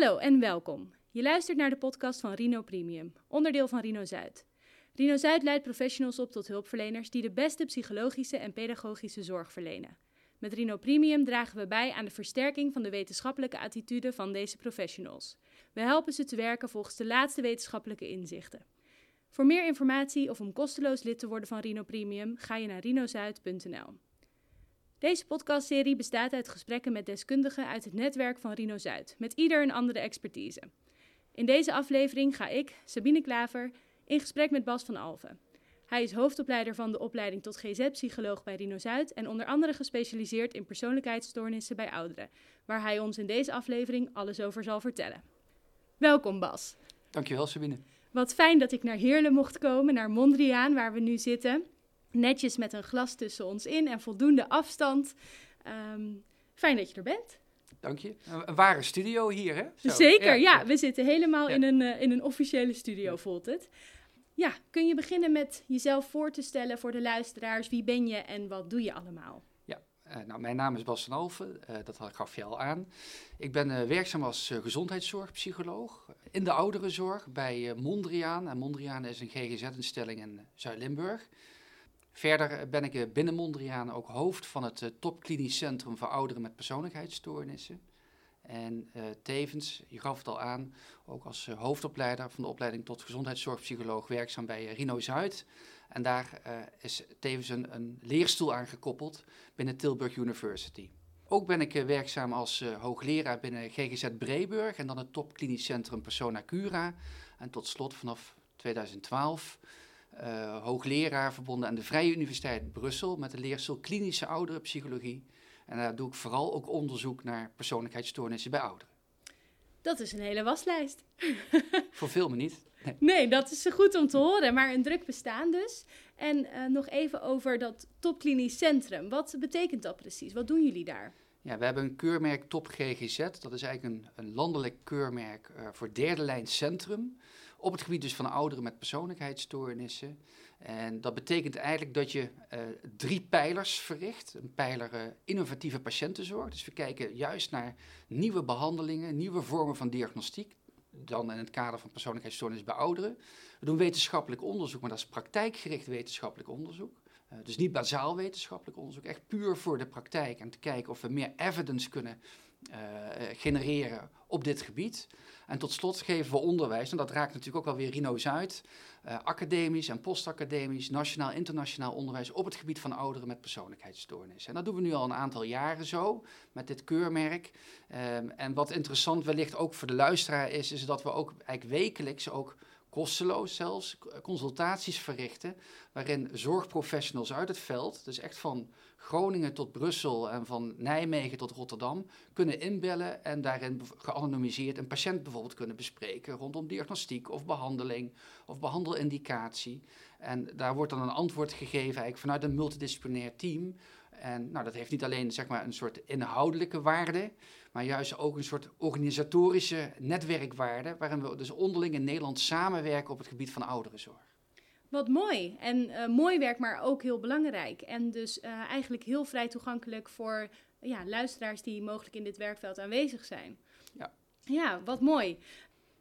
Hallo en welkom. Je luistert naar de podcast van Rino Premium, onderdeel van Rino Zuid. Rino Zuid leidt professionals op tot hulpverleners die de beste psychologische en pedagogische zorg verlenen. Met Rino Premium dragen we bij aan de versterking van de wetenschappelijke attitude van deze professionals. We helpen ze te werken volgens de laatste wetenschappelijke inzichten. Voor meer informatie of om kosteloos lid te worden van Rino Premium, ga je naar rinozuid.nl. Deze podcastserie bestaat uit gesprekken met deskundigen uit het netwerk van Rino Zuid, met ieder een andere expertise. In deze aflevering ga ik, Sabine Klaver, in gesprek met Bas van Alven. Hij is hoofdopleider van de opleiding tot GZ-psycholoog bij Rino Zuid en onder andere gespecialiseerd in persoonlijkheidsstoornissen bij ouderen, waar hij ons in deze aflevering alles over zal vertellen. Welkom Bas. Dankjewel Sabine. Wat fijn dat ik naar Heerlen mocht komen, naar Mondriaan, waar we nu zitten. Netjes met een glas tussen ons in en voldoende afstand. Ehm, fijn dat je er bent. Dank je. Een ware studio hier, hè? Zo. Zeker, ja. We zitten helemaal in, een, uh, in een officiële studio, voelt het. Ja, kun je beginnen met jezelf voor te stellen voor de luisteraars? Wie ben je en wat doe je allemaal? Ja, uh, nou, mijn naam is Bas van Alphen, uh, dat gaf je al aan. Ik ben werkzaam als gezondheidszorgpsycholoog in de ouderenzorg bij Mondriaan. En Mondriaan is een GGZ-instelling in Zuid-Limburg. Verder ben ik binnen Mondriaan ook hoofd van het uh, topklinisch centrum voor ouderen met persoonlijkheidsstoornissen. En tevens, je gaf het al aan, ook als hoofdopleider van de opleiding tot gezondheidszorgpsycholoog werkzaam bij Rino Zuid. En daar is tevens een, een, leerstoel aan gekoppeld binnen Tilburg University. Ook ben ik werkzaam als hoogleraar binnen GGZ Breburg en dan het topklinisch centrum Persona Cura. En tot slot vanaf 2012 uh, hoogleraar verbonden aan de Vrije Universiteit Brussel met de leerstoel klinische ouderenpsychologie. En daar doe ik vooral ook onderzoek naar persoonlijkheidsstoornissen bij ouderen. Dat is een hele waslijst. Voor veel me niet. Nee. nee. dat is goed om te horen, maar een druk bestaan dus. En uh, nog even over dat topklinisch centrum. Wat betekent dat precies? Wat doen jullie daar? Ja, we hebben een keurmerk Top GGZ. Dat is eigenlijk een, een landelijk keurmerk uh, voor derde lijn centrum. Op het gebied dus van ouderen met persoonlijkheidsstoornissen. En dat betekent eigenlijk dat je uh, drie pijlers verricht. Een pijler uh, innovatieve patiëntenzorg. Dus we kijken juist naar nieuwe behandelingen, nieuwe vormen van diagnostiek. Dan in het kader van persoonlijkheidsstoornissen bij ouderen. We doen wetenschappelijk onderzoek, maar dat is praktijkgericht wetenschappelijk onderzoek. Uh, dus niet bazaal wetenschappelijk onderzoek, echt puur voor de praktijk en te kijken of we meer evidence kunnen genereren op dit gebied. En tot slot geven we onderwijs, en dat raakt natuurlijk ook wel weer Rino Zuid, uh, academisch en postacademisch, nationaal, internationaal onderwijs op het gebied van ouderen met persoonlijkheidsstoornissen. En dat doen we nu al een aantal jaren zo, met dit keurmerk. Um, en wat interessant wellicht ook voor de luisteraar is, is dat we ook eigenlijk wekelijks ook kosteloos zelfs, consultaties verrichten, waarin zorgprofessionals uit het veld, dus echt van Groningen tot Brussel en van Nijmegen tot Rotterdam, kunnen inbellen en daarin geanonimiseerd een patiënt bijvoorbeeld kunnen bespreken rondom diagnostiek of behandeling of behandelindicatie. En daar wordt dan een antwoord gegeven eigenlijk vanuit een multidisciplinair team. En nou, dat heeft niet alleen zeg maar, een soort inhoudelijke waarde, maar juist ook een soort organisatorische netwerkwaarde, waarin we dus onderling in Nederland samenwerken op het gebied van ouderenzorg. Wat mooi. En uh, mooi werk, maar ook heel belangrijk. En dus uh, eigenlijk heel vrij toegankelijk voor ja, luisteraars die mogelijk in dit werkveld aanwezig zijn. Ja. Ja, wat mooi.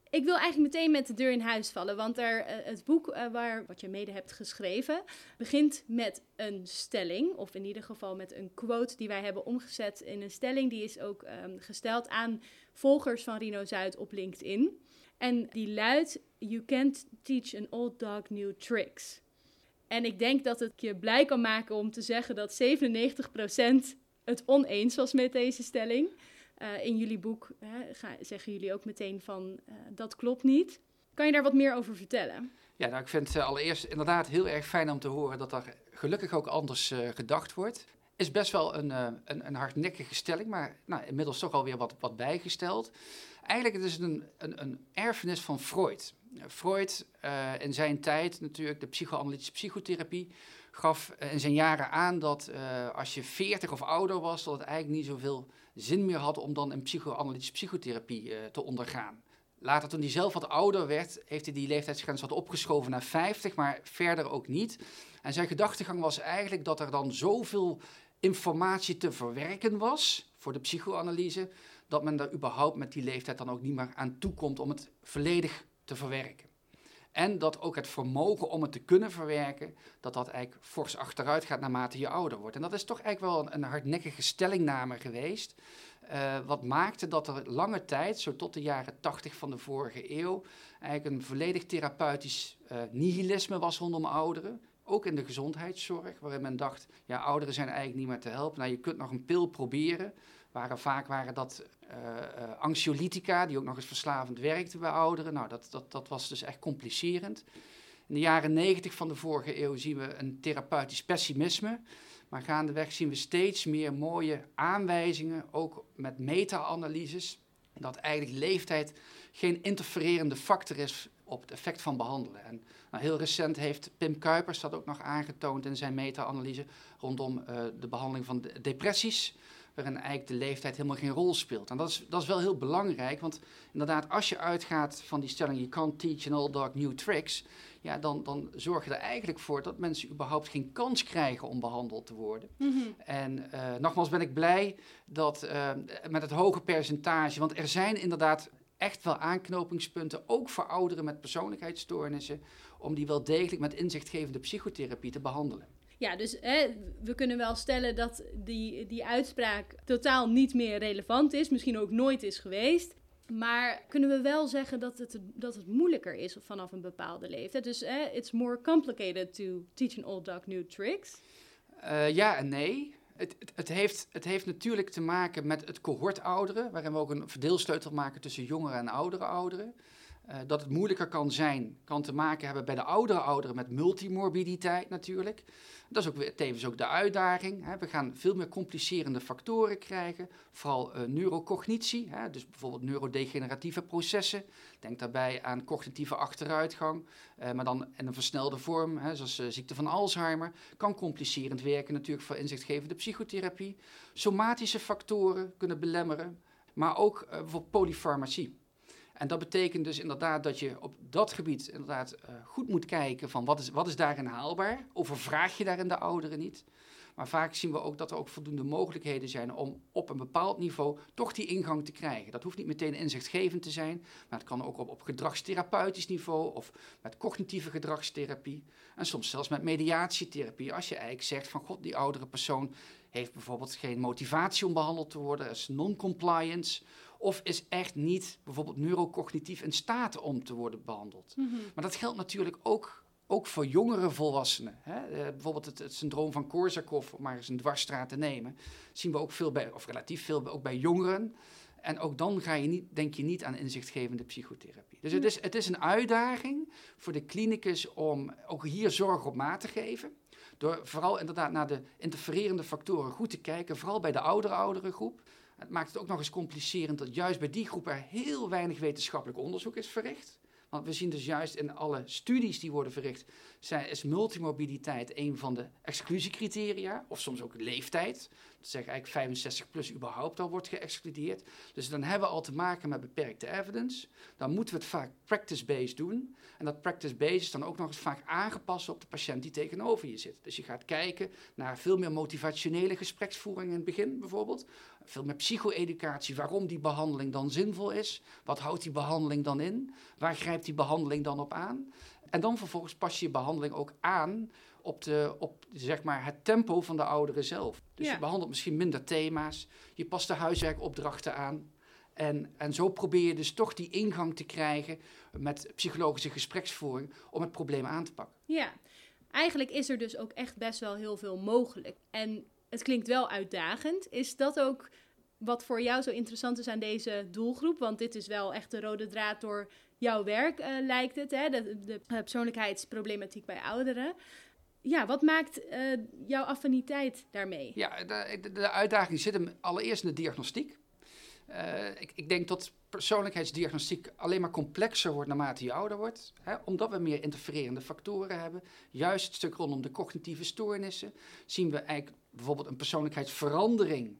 Ik wil eigenlijk meteen met de deur in huis vallen, want er, uh, het boek waar, wat je mede hebt geschreven begint met een stelling, of in ieder geval met een quote die wij hebben omgezet in een stelling. Die is ook um, gesteld aan volgers van Rino Zuid op LinkedIn. En die luidt: You can't teach an old dog new tricks. En ik denk dat het je blij kan maken om te zeggen dat 97% het oneens was met deze stelling. Uh, in jullie boek hè, zeggen jullie ook meteen van uh, dat klopt niet. Kan je daar wat meer over vertellen? Ja, nou, ik vind het uh, allereerst inderdaad heel erg fijn om te horen dat er gelukkig ook anders gedacht wordt. Is best wel een, een, een hardnekkige stelling, maar nou, inmiddels toch alweer wat, wat bijgesteld. Eigenlijk is het een, een, een erfenis van Freud. Freud in zijn tijd natuurlijk de psychoanalytische psychotherapie gaf in zijn jaren aan dat als je 40 of ouder was, dat het eigenlijk niet zoveel zin meer had om dan een psychoanalytische psychotherapie te ondergaan. Later, toen hij zelf wat ouder werd, heeft hij die leeftijdsgrens wat opgeschoven naar 50, maar verder ook niet. En zijn gedachtegang was eigenlijk dat er dan zoveel informatie te verwerken was voor de psychoanalyse, dat men daar überhaupt met die leeftijd dan ook niet meer aan toekomt om het volledig te verwerken. En dat ook het vermogen om het te kunnen verwerken, dat dat eigenlijk fors achteruit gaat naarmate je ouder wordt. En dat is toch eigenlijk wel een, hardnekkige stellingname geweest. Uh, wat maakte dat er lange tijd, zo tot de jaren 80 van de vorige eeuw, eigenlijk een volledig therapeutisch uh, nihilisme was rondom ouderen. Ook in de gezondheidszorg, waarin men dacht, ja, ouderen zijn eigenlijk niet meer te helpen. Nou, je kunt nog een pil proberen. Waren, vaak waren dat uh, anxiolytica, die ook nog eens verslavend werkte bij ouderen. Nou, dat, dat, dat was dus echt complicerend. In de jaren negentig van de vorige eeuw zien we een therapeutisch pessimisme. Maar gaandeweg zien we steeds meer mooie aanwijzingen, ook met meta-analyses, dat eigenlijk leeftijd geen interfererende factor is op het effect van behandelen. En nou, heel recent heeft Pim Kuipers dat ook nog aangetoond in zijn meta-analyse rondom uh, de behandeling van de depressies waarin eigenlijk de leeftijd helemaal geen rol speelt. En dat is, dat is wel heel belangrijk, want inderdaad, als je uitgaat van die stelling, you can't teach an old dog new tricks, ja, dan, dan zorg je er eigenlijk voor dat mensen überhaupt geen kans krijgen om behandeld te worden. Mhm. En uh, nogmaals ben ik blij dat uh, met het hoge percentage, want er zijn inderdaad echt wel aanknopingspunten, ook voor ouderen met persoonlijkheidsstoornissen, om die wel degelijk met inzichtgevende psychotherapie te behandelen. Ja, dus hè, we kunnen wel stellen dat die, die uitspraak totaal niet meer relevant is, misschien ook nooit is geweest. Maar kunnen we wel zeggen dat het, dat het moeilijker is vanaf een bepaalde leeftijd? Dus hè, it's more complicated to teach an old dog new tricks? Uh, ja en nee. Het, het, heeft, het heeft natuurlijk te maken met het cohort ouderen, waarin we ook een verdeelsleutel maken tussen jongere en oudere ouderen. Uh, dat het moeilijker kan zijn, kan te maken hebben bij de oudere ouderen met multimorbiditeit natuurlijk. Dat is ook weer tevens ook de uitdaging. Hè. We gaan veel meer complicerende factoren krijgen, vooral uh, neurocognitie, hè, dus bijvoorbeeld neurodegeneratieve processen. Denk daarbij aan cognitieve achteruitgang, uh, maar dan in een versnelde vorm, hè, zoals ziekte van Alzheimer. Kan complicerend werken natuurlijk voor inzichtgevende psychotherapie. Somatische factoren kunnen belemmeren, maar ook bijvoorbeeld polyfarmacie. En dat betekent dus inderdaad dat je op dat gebied inderdaad uh, goed moet kijken van wat is, wat is daarin haalbaar. Overvraag je daarin de ouderen niet. Maar vaak zien we ook dat er ook voldoende mogelijkheden zijn om op een bepaald niveau toch die ingang te krijgen. Dat hoeft niet meteen inzichtgevend te zijn, maar het kan ook op, gedragstherapeutisch niveau of met cognitieve gedragstherapie. En soms zelfs met mediatietherapie. Als je eigenlijk zegt van god, die oudere persoon heeft bijvoorbeeld geen motivatie om behandeld te worden, is non-compliance of is echt niet bijvoorbeeld neurocognitief in staat om te worden behandeld. Mhm. Maar dat geldt natuurlijk ook, ook voor jongere volwassenen. Hè? Uh, bijvoorbeeld het, het, syndroom van Korsakoff, om maar eens een dwarsstraat te nemen, zien we ook veel bij, of relatief veel ook bij jongeren. En ook dan ga je niet, denk je niet aan inzichtgevende psychotherapie. Dus het, is, het is een uitdaging voor de klinicus om ook hier zorg op maat te geven. Door vooral inderdaad naar de interfererende factoren goed te kijken, vooral bij de oudere oudere groep. Het maakt het ook nog eens complicerend dat juist bij die groep er heel weinig wetenschappelijk onderzoek is verricht. Want we zien dus juist in alle studies die worden verricht, zijn, is multimorbiditeit een van de exclusiecriteria, of soms ook leeftijd. Zeggen eigenlijk 65 plus überhaupt al wordt geëxcludeerd. Dus dan hebben we al te maken met beperkte evidence. Dan moeten we het vaak practice-based doen. En dat practice-based is dan ook nog eens vaak aangepast op de patiënt die tegenover je zit. Dus je gaat kijken naar veel meer motivationele gespreksvoering in het begin bijvoorbeeld. Veel meer psycho-educatie, waarom die behandeling dan zinvol is. Wat houdt die behandeling dan in? Waar grijpt die behandeling dan op aan? En dan vervolgens pas je je behandeling ook aan op, de, op zeg maar, het tempo van de ouderen zelf. Dus Ja. je behandelt misschien minder thema's, je past de huiswerkopdrachten aan. En, en zo probeer je dus toch die ingang te krijgen met psychologische gespreksvoering om het probleem aan te pakken. Ja, eigenlijk is er dus ook echt best wel heel veel mogelijk. En het klinkt wel uitdagend. Is dat ook wat voor jou zo interessant is aan deze doelgroep? Want dit is wel echt de rode draad door jouw werk, eh, lijkt het. Hè? De, de persoonlijkheidsproblematiek bij ouderen. Ja, wat maakt eh, jouw affiniteit daarmee? Ja, de, de, uitdaging zit hem allereerst in de diagnostiek. Uh, ik, ik, denk dat persoonlijkheidsdiagnostiek alleen maar complexer wordt naarmate je ouder wordt. Hè, omdat we meer interfererende factoren hebben. Juist het stuk rondom de cognitieve stoornissen zien we eigenlijk bijvoorbeeld een persoonlijkheidsverandering.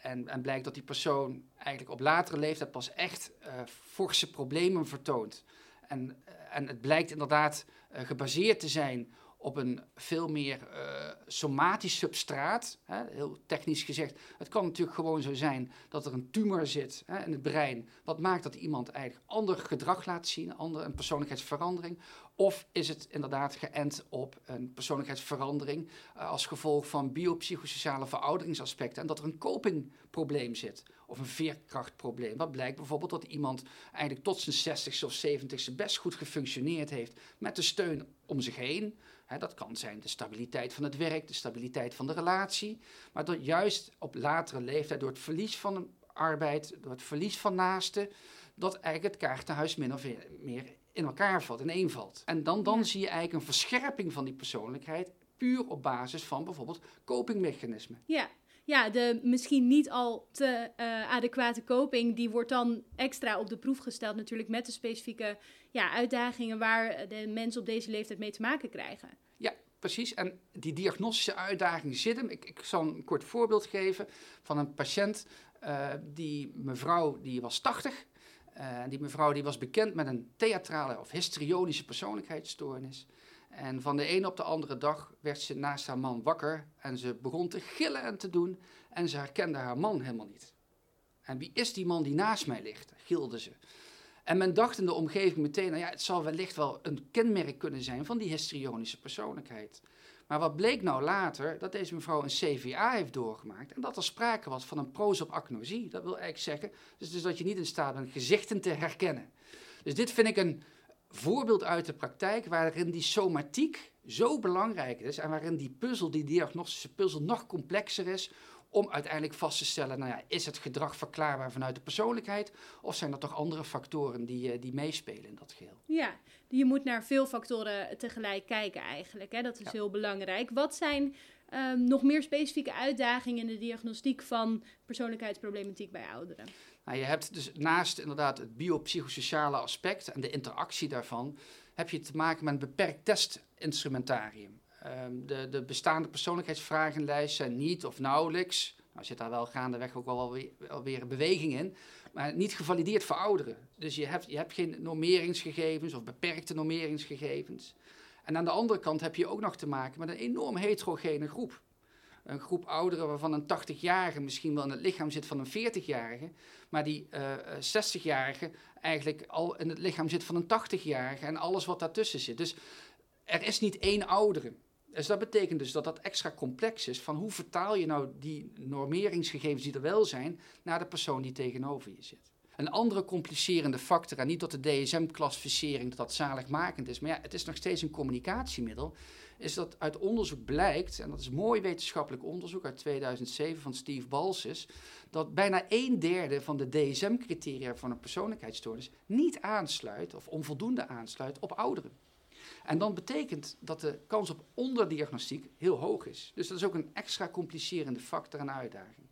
En, en blijkt dat die persoon eigenlijk op latere leeftijd pas echt uh, forse problemen vertoont. En, en het blijkt inderdaad gebaseerd te zijn op een veel meer uh, somatisch substraat. Hè, heel technisch gezegd. Het kan natuurlijk gewoon zo zijn dat er een tumor zit hè, in het brein. Wat maakt dat iemand eigenlijk ander gedrag laat zien, ander, een persoonlijkheidsverandering. Of is het inderdaad geënt op een persoonlijkheidsverandering uh, als gevolg van biopsychosociale verouderingsaspecten en dat er een copingprobleem zit of een veerkrachtprobleem. Wat blijkt bijvoorbeeld dat iemand eigenlijk tot zijn 60ste of 70ste best goed gefunctioneerd heeft met de steun om zich heen. Dat kan zijn de stabiliteit van het werk, de stabiliteit van de relatie, maar dat juist op latere leeftijd door het verlies van arbeid, door het verlies van naasten, dat eigenlijk het kaartenhuis min of meer in elkaar valt, in één valt. En dan, dan zie je eigenlijk een verscherping van die persoonlijkheid, puur op basis van bijvoorbeeld copingmechanismen. Ja, ja, de misschien niet al te uh, adequate coping, die wordt dan extra op de proef gesteld natuurlijk met de specifieke ja, uitdagingen waar de mensen op deze leeftijd mee te maken krijgen. Precies. En die diagnostische uitdagingen zitten. Ik, ik zal een kort voorbeeld geven van een patiënt. Uh, die mevrouw die was 80. Uh, die mevrouw die was bekend met een theatrale of histrionische persoonlijkheidsstoornis. En van de ene op de andere dag werd ze naast haar man wakker en ze begon te gillen en te doen en ze herkende haar man helemaal niet. En wie is die man die naast mij ligt? gilde ze. En men dacht in de omgeving meteen, nou ja, het zal wellicht wel een kenmerk kunnen zijn van die histrionische persoonlijkheid. Maar wat bleek nou later? Dat deze mevrouw een CVA heeft doorgemaakt en dat er sprake was van een prosopagnosie. Dat wil eigenlijk zeggen dus, dus dat je niet in staat bent gezichten te herkennen. Dus dit vind ik een, voorbeeld uit de praktijk waarin die somatiek zo belangrijk is en waarin die puzzel, die diagnostische puzzel, nog complexer is om uiteindelijk vast te stellen, nou ja, is het gedrag verklaarbaar vanuit de persoonlijkheid of zijn er toch andere factoren die, eh, die meespelen in dat geheel? Ja, je moet naar veel factoren tegelijk kijken eigenlijk, hè? dat is heel belangrijk. Wat zijn um, nog meer specifieke uitdagingen in de diagnostiek van persoonlijkheidsproblematiek bij ouderen? Nou, je hebt dus naast inderdaad het biopsychosociale aspect en de interactie daarvan, heb je te maken met een beperkt testinstrumentarium. Um, de, de bestaande persoonlijkheidsvragenlijst zijn niet of nauwelijks, nou zit daar wel gaandeweg ook wel weer, een beweging in, maar niet gevalideerd voor ouderen. Dus je hebt, je hebt geen normeringsgegevens of beperkte normeringsgegevens. En aan de andere kant heb je ook nog te maken met een enorm heterogene groep een groep ouderen waarvan een 80-jarige misschien wel in het lichaam zit van een 40-jarige, maar die uh, eh, 60-jarige eh, eigenlijk al in het lichaam zit van een 80-jarige en alles wat daartussen zit. Dus er is niet één oudere. Dus dat betekent dus dat dat extra complex is van hoe vertaal je nou die normeringsgegevens die er wel zijn naar de persoon die tegenover je zit. Een andere complicerende factor, en niet dat de DSM-klassificering dat dat zaligmakend is, maar ja, het is nog steeds een communicatiemiddel, is dat uit onderzoek blijkt, en dat is mooi wetenschappelijk onderzoek uit 2007 van Steve Balsis, dat bijna een derde van de DSM-criteria van een persoonlijkheidsstoornis niet aansluit of onvoldoende aansluit op ouderen. En dan betekent dat de kans op onderdiagnostiek heel hoog is. Dus dat is ook een extra complicerende factor en uitdaging.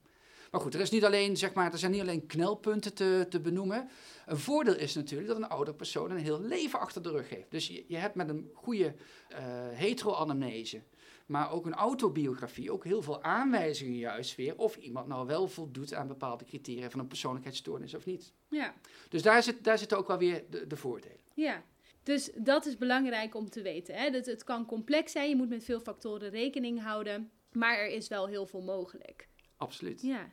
Maar goed, er, is niet alleen, zeg maar, er zijn niet alleen knelpunten te, te benoemen. Een voordeel is natuurlijk dat een oude persoon een heel leven achter de rug heeft. Dus je, je hebt met een goede uh, heteroanamnese, maar ook een autobiografie, ook heel veel aanwijzingen juist weer of iemand nou wel voldoet aan bepaalde criteria van een persoonlijkheidsstoornis of niet. Ja. Dus daar, zit, daar zitten ook wel weer de, de voordelen. Ja. Dus dat is belangrijk om te weten. Hè? Dat het kan complex zijn, je moet met veel factoren rekening houden, maar er is wel heel veel mogelijk. Absoluut. Ja.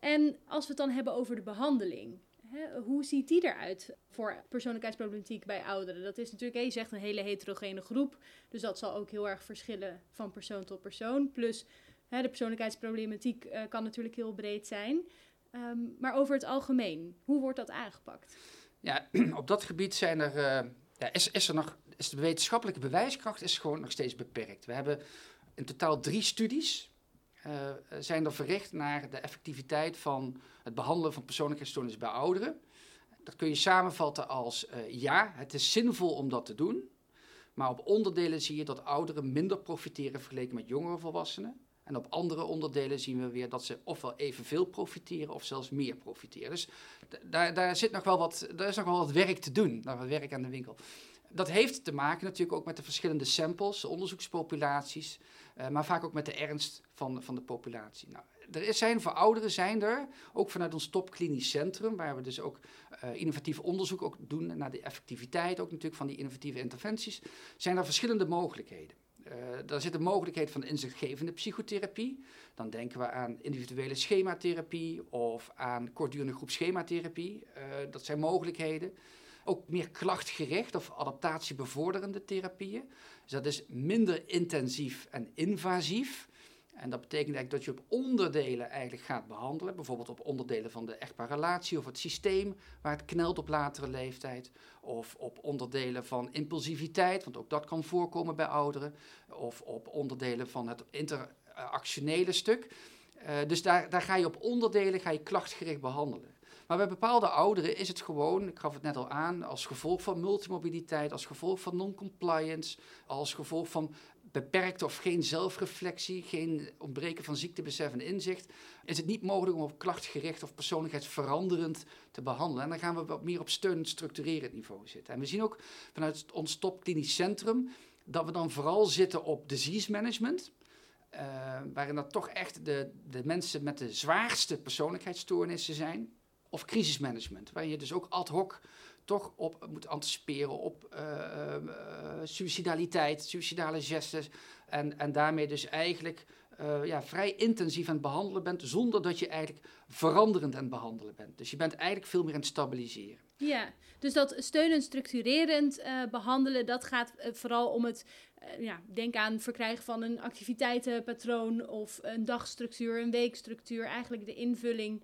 En als we het dan hebben over de behandeling, hè, hoe ziet die eruit voor persoonlijkheidsproblematiek bij ouderen? Dat is natuurlijk, je zegt een hele heterogene groep, dus dat zal ook heel erg verschillen van persoon tot persoon. Plus hè, de persoonlijkheidsproblematiek uh, kan natuurlijk heel breed zijn. Um, maar over het algemeen, hoe wordt dat aangepakt? Ja, op dat gebied zijn er, uh, ja, is, er nog, is de wetenschappelijke bewijskracht is gewoon nog steeds beperkt. We hebben in totaal drie studies uh, zijn er verricht naar de effectiviteit van het behandelen van persoonlijkheidsstoornissen bij ouderen. Dat kun je samenvatten als uh, ja, het is zinvol om dat te doen. Maar op onderdelen zie je dat ouderen minder profiteren vergeleken met jongere volwassenen. En op andere onderdelen zien we weer dat ze ofwel evenveel profiteren of zelfs meer profiteren. Dus daar, daar, zit nog wel wat, daar is nog wel wat werk te doen, nog wat werk aan de winkel. Dat heeft te maken natuurlijk ook met de verschillende samples, onderzoekspopulaties. Eh, maar vaak ook met de ernst van, van de populatie. Nou, er zijn voor ouderen zijn er, ook vanuit ons topklinisch centrum, waar we dus ook uh, innovatief onderzoek ook doen naar de effectiviteit ook natuurlijk van die innovatieve interventies, zijn er verschillende mogelijkheden. Uh, daar zit de mogelijkheid van inzichtgevende psychotherapie. Dan denken we aan individuele schematherapie of aan kortdurende groepschematherapie. Uh, dat zijn mogelijkheden. Ook meer klachtgericht of adaptatiebevorderende therapieën. Dus dat is minder intensief en invasief. En dat betekent eigenlijk dat je op onderdelen eigenlijk gaat behandelen. Bijvoorbeeld op onderdelen van de echtbare relatie of het systeem waar het knelt op latere leeftijd. Of op onderdelen van impulsiviteit, want ook dat kan voorkomen bij ouderen. Of op onderdelen van het interactionele stuk. Uh, dus daar, daar ga je op onderdelen ga je klachtgericht behandelen. Maar bij bepaalde ouderen is het gewoon, ik gaf het net al aan, als gevolg van multimobiliteit, als gevolg van non-compliance, als gevolg van beperkte of geen zelfreflectie, geen ontbreken van ziektebesef en inzicht, is het niet mogelijk om op klachtgericht of persoonlijkheidsveranderend te behandelen. En dan gaan we wat meer op steunend structurerend niveau zitten. En we zien ook vanuit ons topklinisch centrum dat we dan vooral zitten op disease management. Uh, waarin dat toch echt de, de mensen met de zwaarste persoonlijkheidsstoornissen zijn. Of crisismanagement, waar je dus ook ad hoc toch op moet anticiperen op uh, uh, suicidaliteit, suicidale gestes. En, en daarmee dus eigenlijk uh, ja, vrij intensief aan het behandelen bent, zonder dat je eigenlijk veranderend aan het behandelen bent. Dus je bent eigenlijk veel meer aan het stabiliseren. Ja, dus dat steunend, structurerend behandelen, dat gaat vooral om het, ja, denk aan verkrijgen van een activiteitenpatroon of een dagstructuur, een weekstructuur, eigenlijk de invulling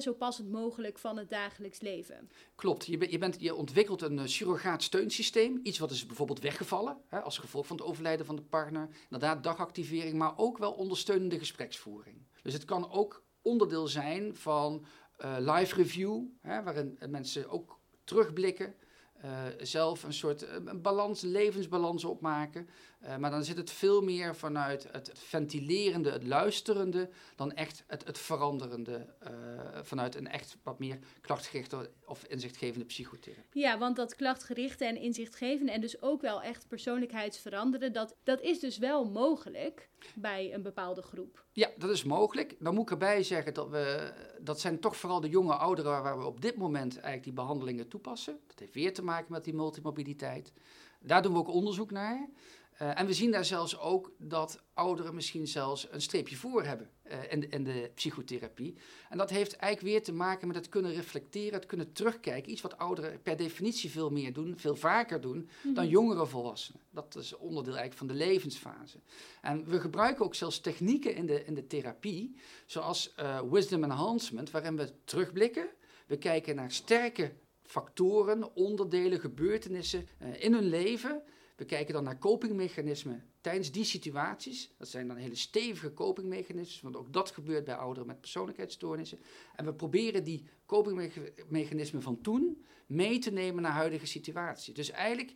zo passend mogelijk van het dagelijks leven. Klopt, je, je, bent, je ontwikkelt een uh, steunsysteem. Iets wat is bijvoorbeeld weggevallen hè, als gevolg van het overlijden van de partner. Inderdaad, dagactivering, maar ook wel ondersteunende gespreksvoering. Dus het kan ook onderdeel zijn van uh, live review, hè, waarin mensen ook terugblikken. Zelf een soort een balans, levensbalans opmaken. Uh, maar dan zit het veel meer vanuit het ventilerende, het luisterende, dan echt het, het veranderende. Uh, vanuit een echt wat meer klachtgerichte of inzichtgevende psychotherapie. Ja, want dat klachtgerichte en inzichtgevende en dus ook wel echt persoonlijkheidsveranderen, dat, dat is dus wel mogelijk bij een bepaalde groep. Ja, dat is mogelijk. Dan moet ik erbij zeggen dat we, dat zijn toch vooral de jonge ouderen waar we op dit moment eigenlijk die behandelingen toepassen. Dat heeft weer te maken met die multimobiliteit. Daar doen we ook onderzoek naar. Uh, en we zien daar zelfs ook dat ouderen misschien zelfs een streepje voor hebben uh, in, in, de psychotherapie. En dat heeft eigenlijk weer te maken met het kunnen reflecteren, het kunnen terugkijken. Iets wat ouderen per definitie veel meer doen, veel vaker doen mm -hmm. dan jongere volwassenen. Dat is onderdeel eigenlijk van de levensfase. En we gebruiken ook zelfs technieken in de, in de therapie, zoals uh, wisdom enhancement, waarin we terugblikken. We kijken naar sterke factoren, onderdelen, gebeurtenissen in hun leven we kijken dan naar copingmechanismen tijdens die situaties. Dat zijn dan hele stevige copingmechanismen, want ook dat gebeurt bij ouderen met persoonlijkheidsstoornissen. En we proberen die copingmechanismen van toen mee te nemen naar huidige situatie. Dus eigenlijk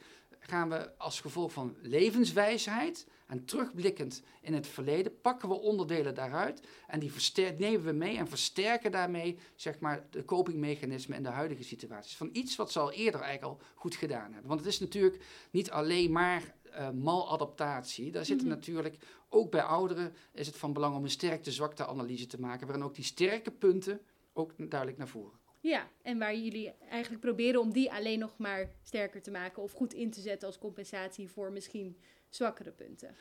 gaan we als gevolg van levenswijsheid en terugblikkend in het verleden, pakken we onderdelen daaruit en die nemen we mee en versterken daarmee zeg maar, de copingmechanismen in de huidige situaties. Van iets wat ze al eerder eigenlijk al goed gedaan hebben. Want het is natuurlijk niet alleen maar uh, maladaptatie. Daar zitten mhm. natuurlijk, ook bij ouderen is het van belang om een sterkte-zwakte-analyse te maken, waarin ook die sterke punten ook duidelijk naar voren ja, en waar jullie eigenlijk proberen om die alleen nog maar sterker te maken of goed in te zetten als compensatie voor misschien zwakkere punten.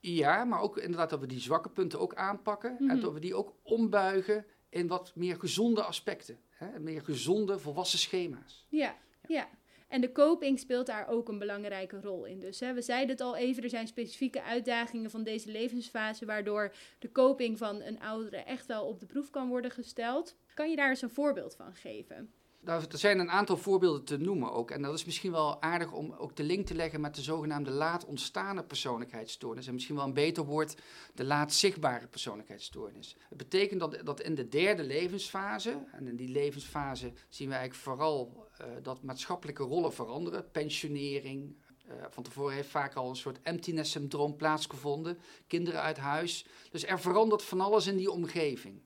Ja, maar ook inderdaad dat we die zwakke punten ook aanpakken en mhm. dat we die ook ombuigen in wat meer gezonde aspecten. Hè? Meer gezonde, volwassen schema's. Ja, ja. En de coping speelt daar ook een belangrijke rol in. Dus hè, we zeiden het al even, er zijn specifieke uitdagingen van deze levensfase, waardoor de coping van een oudere echt wel op de proef kan worden gesteld. Kan je daar eens een voorbeeld van geven? Nou, er zijn een aantal voorbeelden te noemen ook. En dat is misschien wel aardig om ook de link te leggen met de zogenaamde laat ontstane persoonlijkheidsstoornis. En misschien wel een beter woord, de laat zichtbare persoonlijkheidsstoornis. Het betekent dat, dat in de derde levensfase, en in die levensfase zien we eigenlijk vooral uh, dat maatschappelijke rollen veranderen. Pensionering, uh, van tevoren heeft vaak al een soort emptiness syndroom plaatsgevonden. Kinderen uit huis. Dus er verandert van alles in die omgeving.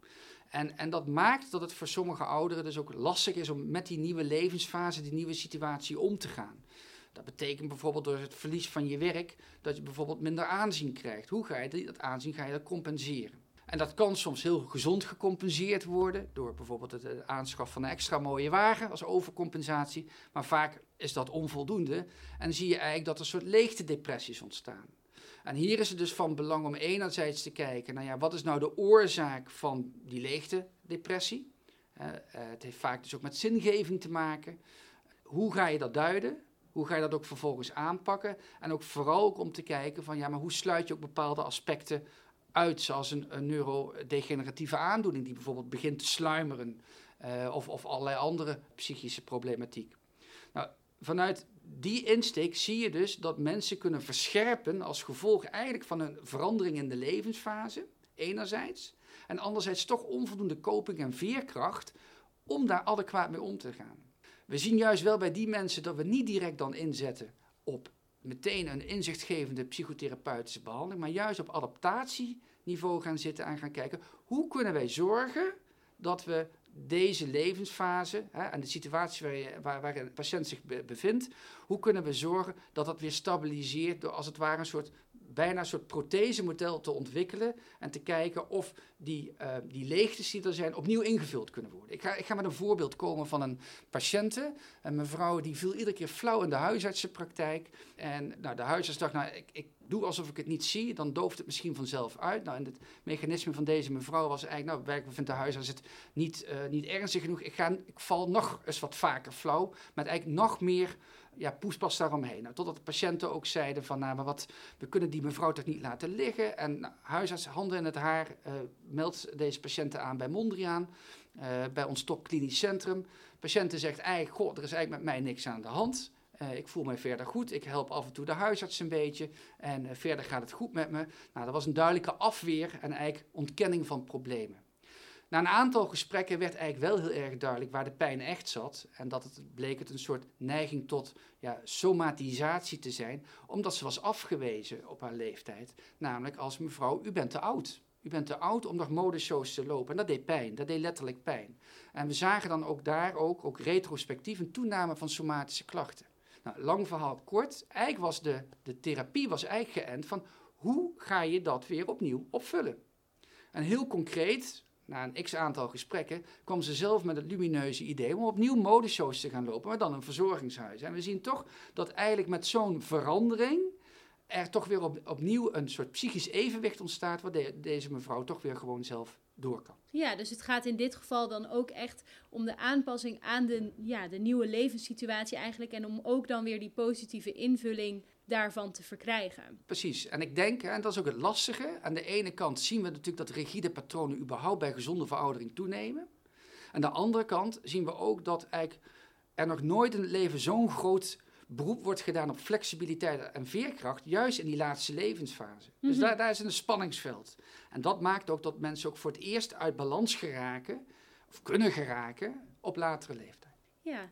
En, en dat maakt dat het voor sommige ouderen dus ook lastig is om met die nieuwe levensfase, die nieuwe situatie om te gaan. Dat betekent bijvoorbeeld door het verlies van je werk dat je bijvoorbeeld minder aanzien krijgt. Hoe ga je dat aanzien ga je dat compenseren? En dat kan soms heel gezond gecompenseerd worden door bijvoorbeeld het aanschaf van een extra mooie wagen als overcompensatie. Maar vaak is dat onvoldoende en zie je eigenlijk dat er soort leegtedepressies ontstaan. En hier is het dus van belang om enerzijds te kijken, nou ja, wat is nou de oorzaak van die leegte depressie? Uh, het heeft vaak dus ook met zingeving te maken. Hoe ga je dat duiden? Hoe ga je dat ook vervolgens aanpakken? En ook vooral om te kijken van ja, maar hoe sluit je ook bepaalde aspecten uit, zoals een, neurodegeneratieve aandoening die bijvoorbeeld begint te sluimeren, uh, of, of allerlei andere psychische problematiek. Nou, vanuit die insteek zie je dus dat mensen kunnen verscherpen als gevolg eigenlijk van een verandering in de levensfase, enerzijds, en anderzijds toch onvoldoende koping en veerkracht om daar adequaat mee om te gaan. We zien juist wel bij die mensen dat we niet direct dan inzetten op meteen een inzichtgevende psychotherapeutische behandeling, maar juist op adaptatieniveau gaan zitten en gaan kijken hoe kunnen wij zorgen dat we deze levensfase hè, en de situatie waar, je, waar, waar een patiënt zich bevindt, hoe kunnen we zorgen dat dat weer stabiliseert door als het ware een soort bijna een soort prothesemodel te ontwikkelen en te kijken of die, uh, die leegtes die er zijn opnieuw ingevuld kunnen worden. Ik ga, ik ga met een voorbeeld komen van een patiënte, een mevrouw die viel iedere keer flauw in de huisartsenpraktijk. En nou, de huisarts dacht, nou, ik, ik doe alsof ik het niet zie, dan dooft het misschien vanzelf uit. Nou, en het mechanisme van deze mevrouw was eigenlijk, nou, werkelijk vindt de huisarts het niet, uh, niet ernstig genoeg. Ik, ga, ik val nog eens wat vaker flauw, met eigenlijk nog meer ja, poespas daaromheen. Nou, totdat de patiënten ook zeiden van, nou, maar wat, we kunnen die mevrouw toch niet laten liggen. En nou, huisarts, handen in het haar, uh, meldt deze patiënten aan bij Mondriaan, uh, bij ons topklinisch centrum. Patiënten zegt eigenlijk, goh, er is eigenlijk met mij niks aan de hand. Uh, ik voel mij verder goed. Ik help af en toe de huisarts een beetje. En verder gaat het goed met me. Nou, dat was een duidelijke afweer en eigenlijk ontkenning van problemen. Na een aantal gesprekken werd eigenlijk wel heel erg duidelijk waar de pijn echt zat. En dat het bleek het een soort neiging tot ja, somatisatie te zijn, omdat ze was afgewezen op haar leeftijd. Namelijk als mevrouw, u bent te oud. U bent te oud om nog modeshows te lopen. En dat deed pijn, dat deed letterlijk pijn. En we zagen dan ook daar ook, ook retrospectief een toename van somatische klachten. Nou, lang verhaal kort. Eigenlijk was de, de therapie was eigenlijk geënt van hoe ga je dat weer opnieuw opvullen? En heel concreet, na een x aantal gesprekken, kwam ze zelf met het lumineuze idee om opnieuw modeshows te gaan lopen, maar dan een verzorgingshuis. En we zien toch dat eigenlijk met zo'n verandering er toch weer op, opnieuw een soort psychisch evenwicht ontstaat, waar deze mevrouw toch weer gewoon zelf door kan. Ja, dus het gaat in dit geval dan ook echt om de aanpassing aan de, ja, de nieuwe levenssituatie eigenlijk. En om ook dan weer die positieve invulling daarvan te verkrijgen. Precies. En ik denk, en dat is ook het lastige, aan de ene kant zien we natuurlijk dat rigide patronen überhaupt bij gezonde veroudering toenemen. Aan de andere kant zien we ook dat eigenlijk er nog nooit in het leven zo'n groot beroep wordt gedaan op flexibiliteit en veerkracht, juist in die laatste levensfase. Dus mhm. daar, daar is een spanningsveld. En dat maakt ook dat mensen ook voor het eerst uit balans geraken, of kunnen geraken, op latere leeftijd. Ja,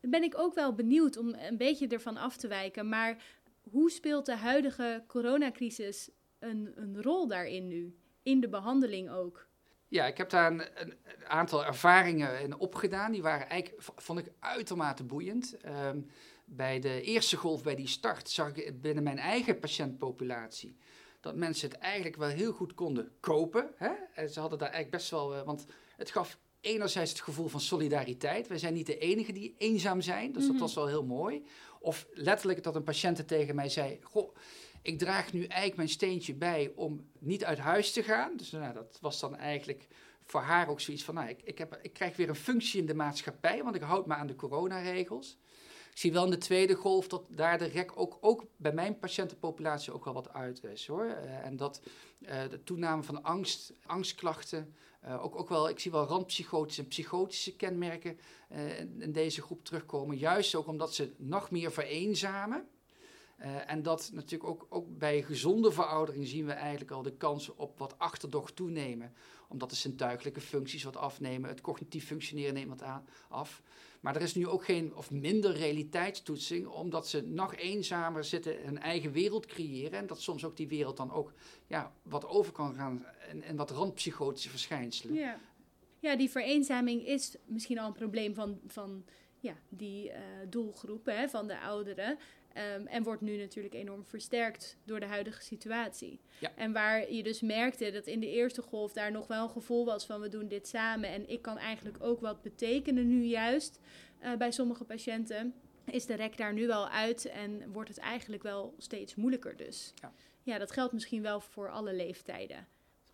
dan ben ik ook wel benieuwd om een beetje ervan af te wijken, maar hoe speelt de huidige coronacrisis een, een rol daarin nu? In de behandeling ook? Ja, ik heb daar een, een, aantal ervaringen in opgedaan. Die waren eigenlijk, vond ik, uitermate boeiend. Um, bij de eerste golf, bij die start, zag ik binnen mijn eigen patiëntpopulatie dat mensen het eigenlijk wel heel goed konden kopen. Hè? En ze hadden daar eigenlijk best wel, uh, want het gaf enerzijds het gevoel van solidariteit. Wij zijn niet de enigen die eenzaam zijn, dus dat mhm. was wel heel mooi. Of letterlijk dat een patiënt tegen mij zei: Goh, ik draag nu eigenlijk mijn steentje bij om niet uit huis te gaan. Dus nou, dat was dan eigenlijk voor haar ook zoiets van: nou, ik, ik, heb, ik krijg weer een functie in de maatschappij, want ik houd me aan de coronaregels. Ik zie wel in de tweede golf dat daar de rek ook, ook bij mijn patiëntenpopulatie ook wel wat uit is hoor. Uh, en dat uh, de toename van angst, angstklachten, uh, ook, ook wel, ik zie wel randpsychotische en psychotische kenmerken in, deze groep terugkomen. Juist ook omdat ze nog meer vereenzamen. en dat natuurlijk ook, ook bij gezonde veroudering zien we eigenlijk al de kansen op wat achterdocht toenemen. Omdat de zintuigelijke functies wat afnemen, het cognitief functioneren neemt wat aan, af. Maar er is nu ook geen of minder realiteitstoetsing, omdat ze nog eenzamer zitten, een eigen wereld creëren. En dat soms ook die wereld dan ook ja, wat over kan gaan en, en wat randpsychotische verschijnselen. Ja. ja, die vereenzaming is misschien al een probleem van, van ja, die uh, doelgroepen, hè, van de ouderen. Um, en wordt nu natuurlijk enorm versterkt door de huidige situatie. Ja. En waar je dus merkte dat in de eerste golf daar nog wel een gevoel was van we doen dit samen en ik kan eigenlijk ook wat betekenen nu juist uh, bij sommige patiënten, is de rek daar nu wel uit en wordt het eigenlijk wel steeds moeilijker dus. Ja. Ja, dat geldt misschien wel voor alle leeftijden.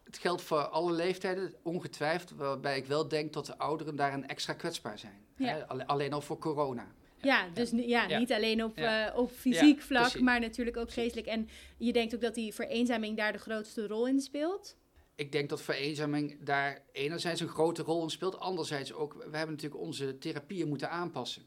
Het geldt voor alle leeftijden, ongetwijfeld. Waarbij ik wel denk dat de ouderen daarin extra kwetsbaar zijn. Ja. Alleen al voor corona. Ja, dus ja, Ja. niet alleen op, eh, op fysiek vlak, precies. maar natuurlijk ook geestelijk. En je denkt ook dat die vereenzaming daar de grootste rol in speelt? Ik denk dat vereenzaming daar enerzijds een grote rol in speelt. Anderzijds ook, we hebben natuurlijk onze therapieën moeten aanpassen.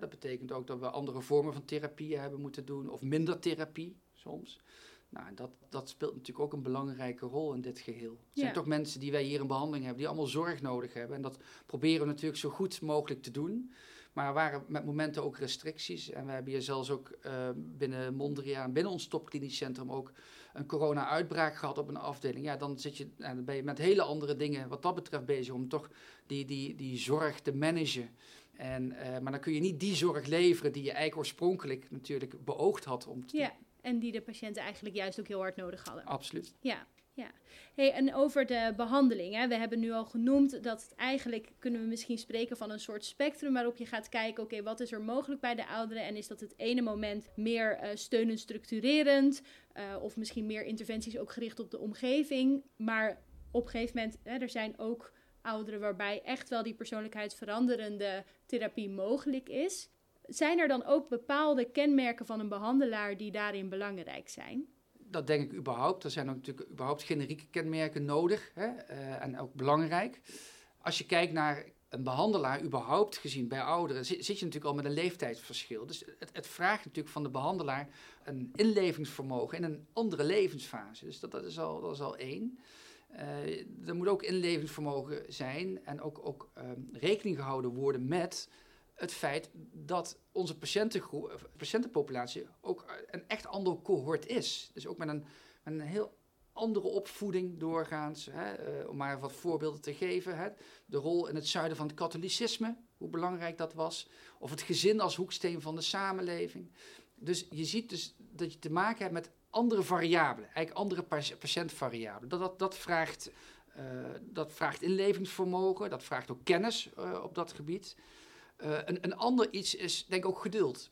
Dat betekent ook dat we andere vormen van therapieën hebben moeten doen. Of minder therapie soms. Nou, dat, dat speelt natuurlijk ook een belangrijke rol in dit geheel. Het zijn Ja. toch mensen die wij hier in behandeling hebben, die allemaal zorg nodig hebben. En dat proberen we natuurlijk zo goed mogelijk te doen. Maar er waren met momenten ook restricties. En we hebben hier zelfs ook eh, binnen Mondriaan, binnen ons topklinisch centrum, ook een corona-uitbraak gehad op een afdeling. Ja, dan, zit je, en dan ben je met hele andere dingen wat dat betreft bezig om toch die, die, die zorg te managen. En, eh, maar dan kun je niet die zorg leveren die je eigenlijk oorspronkelijk natuurlijk beoogd had om te Ja, en die de patiënten eigenlijk juist ook heel hard nodig hadden. Absoluut. Ja, ja. Hey, en over de behandeling. Hè. We hebben nu al genoemd dat het eigenlijk kunnen we misschien spreken van een soort spectrum waarop je gaat kijken, oké, wat is er mogelijk bij de ouderen? En is dat het ene moment meer eh, steunend structurerend eh, of misschien meer interventies ook gericht op de omgeving. Maar op een gegeven moment, hè, er zijn ook ouderen waarbij echt wel die persoonlijkheidsveranderende therapie mogelijk is. Zijn er dan ook bepaalde kenmerken van een behandelaar die daarin belangrijk zijn? Dat denk ik überhaupt. Er zijn ook natuurlijk überhaupt generieke kenmerken nodig hè, eh, en ook belangrijk. Als je kijkt naar een behandelaar, überhaupt gezien bij ouderen, zit, je natuurlijk al met een leeftijdsverschil. Dus het, het vraagt natuurlijk van de behandelaar een inlevingsvermogen in een andere levensfase. Dus dat, dat, is, al, dat is al één. Eh, er moet ook inlevingsvermogen zijn en ook, ook ehm, rekening gehouden worden met het feit dat onze patiëntenpopulatie ook een echt ander cohort is. Dus ook met een, een heel andere opvoeding doorgaans. Hè, eh, om maar wat voorbeelden te geven. Hè. De rol in het zuiden van het katholicisme, hoe belangrijk dat was. Of het gezin als hoeksteen van de samenleving. Dus je ziet dus dat je te maken hebt met andere variabelen, eigenlijk andere pa- patiëntvariabelen. Dat, dat, vraagt, eh, dat vraagt inlevingsvermogen, dat vraagt ook kennis eh, op dat gebied. Eh, een, ander iets is denk ik ook geduld.